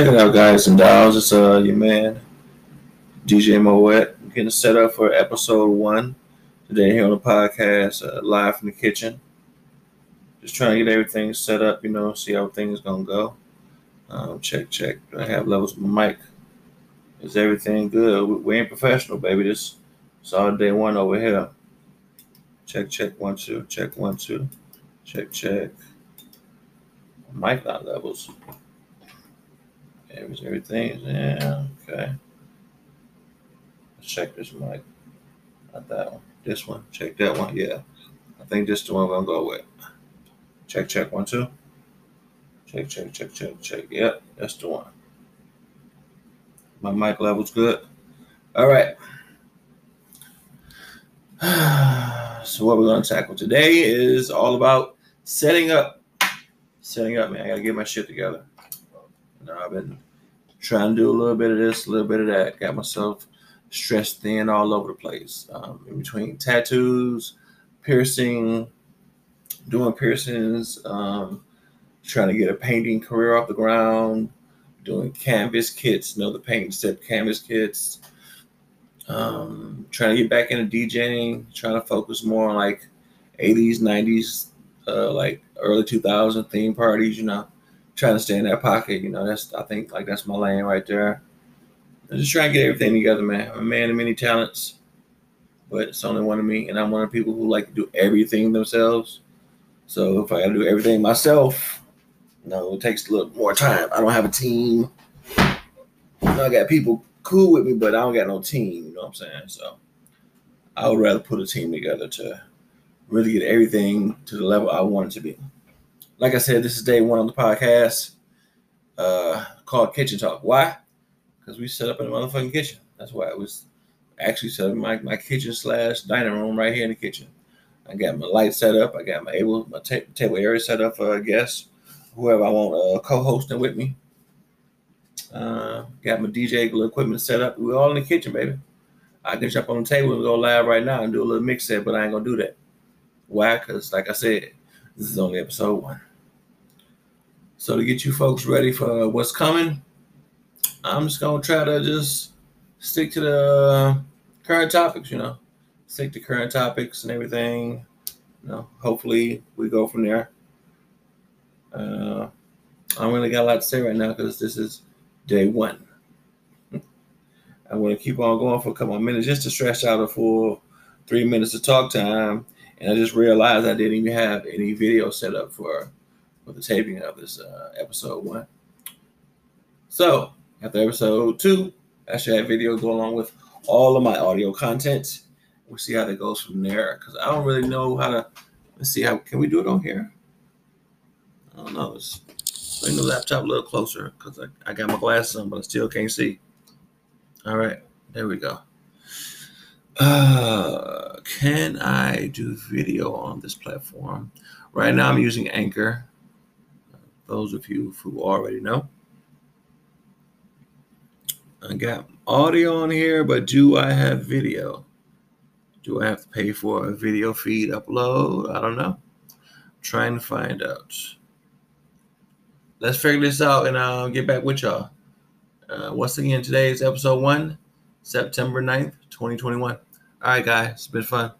Check it out, guys and dolls. It's uh your man, DJ Moet, getting set up for episode one today here on the podcast, uh, live from the kitchen. Just trying to get everything set up, you know, see how things gonna go. Um, check, check. Do I have levels of my mic? Is everything good? We, we ain't professional, baby. This it's all day one over here. Check, check, one, two. Check, one, two. Check, check. Mic not levels. Was everything? Yeah, okay. Let's check this mic. Not that one. This one. Check that one. Yeah. I think this is the one we're gonna go with. Check, check, one, two. Check, check, check, check, check. Yep, that's the one. My mic level's good. All right. So what we're gonna tackle today is all about setting up. Setting up, man. I gotta get my shit together. You know, I've been trying to do a little bit of this, a little bit of that. Got myself stressed thin all over the place. Um, in between tattoos, piercing, doing piercings, um, trying to get a painting career off the ground, doing canvas kits, you know, the paint set canvas kits. Um, trying to get back into DJing, trying to focus more on like 80s, 90s, uh, like early 2000 theme parties, you know trying to stay in that pocket. You know, that's I think like that's my lane right there. I'm just trying to get everything together, man. I'm a man of many talents, but it's only one of me, and I'm one of the people who like to do everything themselves. So if I gotta do everything myself, you know, it takes a little more time. I don't have a team. You know, I got people cool with me, but I don't got no team. You know what I'm saying? So I would rather put a team together to really get everything to the level I want it to be like I said, this is day one on the podcast uh, called Kitchen Talk. Why? Because we set up in the motherfucking kitchen. That's why I was actually set up my, my kitchen slash dining room right here in the kitchen. I got my light set up. I got my able my ta- table area set up for guests, whoever I want uh, co-hosting with me. Uh, got my DJ equipment set up. We're all in the kitchen, baby. I can jump on the table and go live right now and do a little mix set, but I ain't gonna do that. Why? Because, like I said, this is only episode one. So to get you folks ready for what's coming, I'm just gonna try to just stick to the current topics, you know, stick to current topics and everything. You know, hopefully we go from there. Uh, I don't really got a lot to say right now because this is day one. I want to keep on going for a couple of minutes just to stretch out a full three minutes of talk time. And I just realized I didn't even have any video set up for for the taping of this uh, episode one. So after episode two, I should have video go along with all of my audio content. We'll see how that goes from there because I don't really know how to. Let's see how can we do it on here. I don't know. Let's bring the laptop a little closer because I, I got my glasses on, but I still can't see. All right, there we go. Uh, can I do video on this platform? Right now, I'm using Anchor those of you who already know. I got audio on here, but do I have video? Do I have to pay for a video feed upload? I don't know. I'm trying to find out. Let's figure this out and I'll get back with y'all. Uh, once again, today is episode one, September 9th, 2021. All right, guys, it's been fun.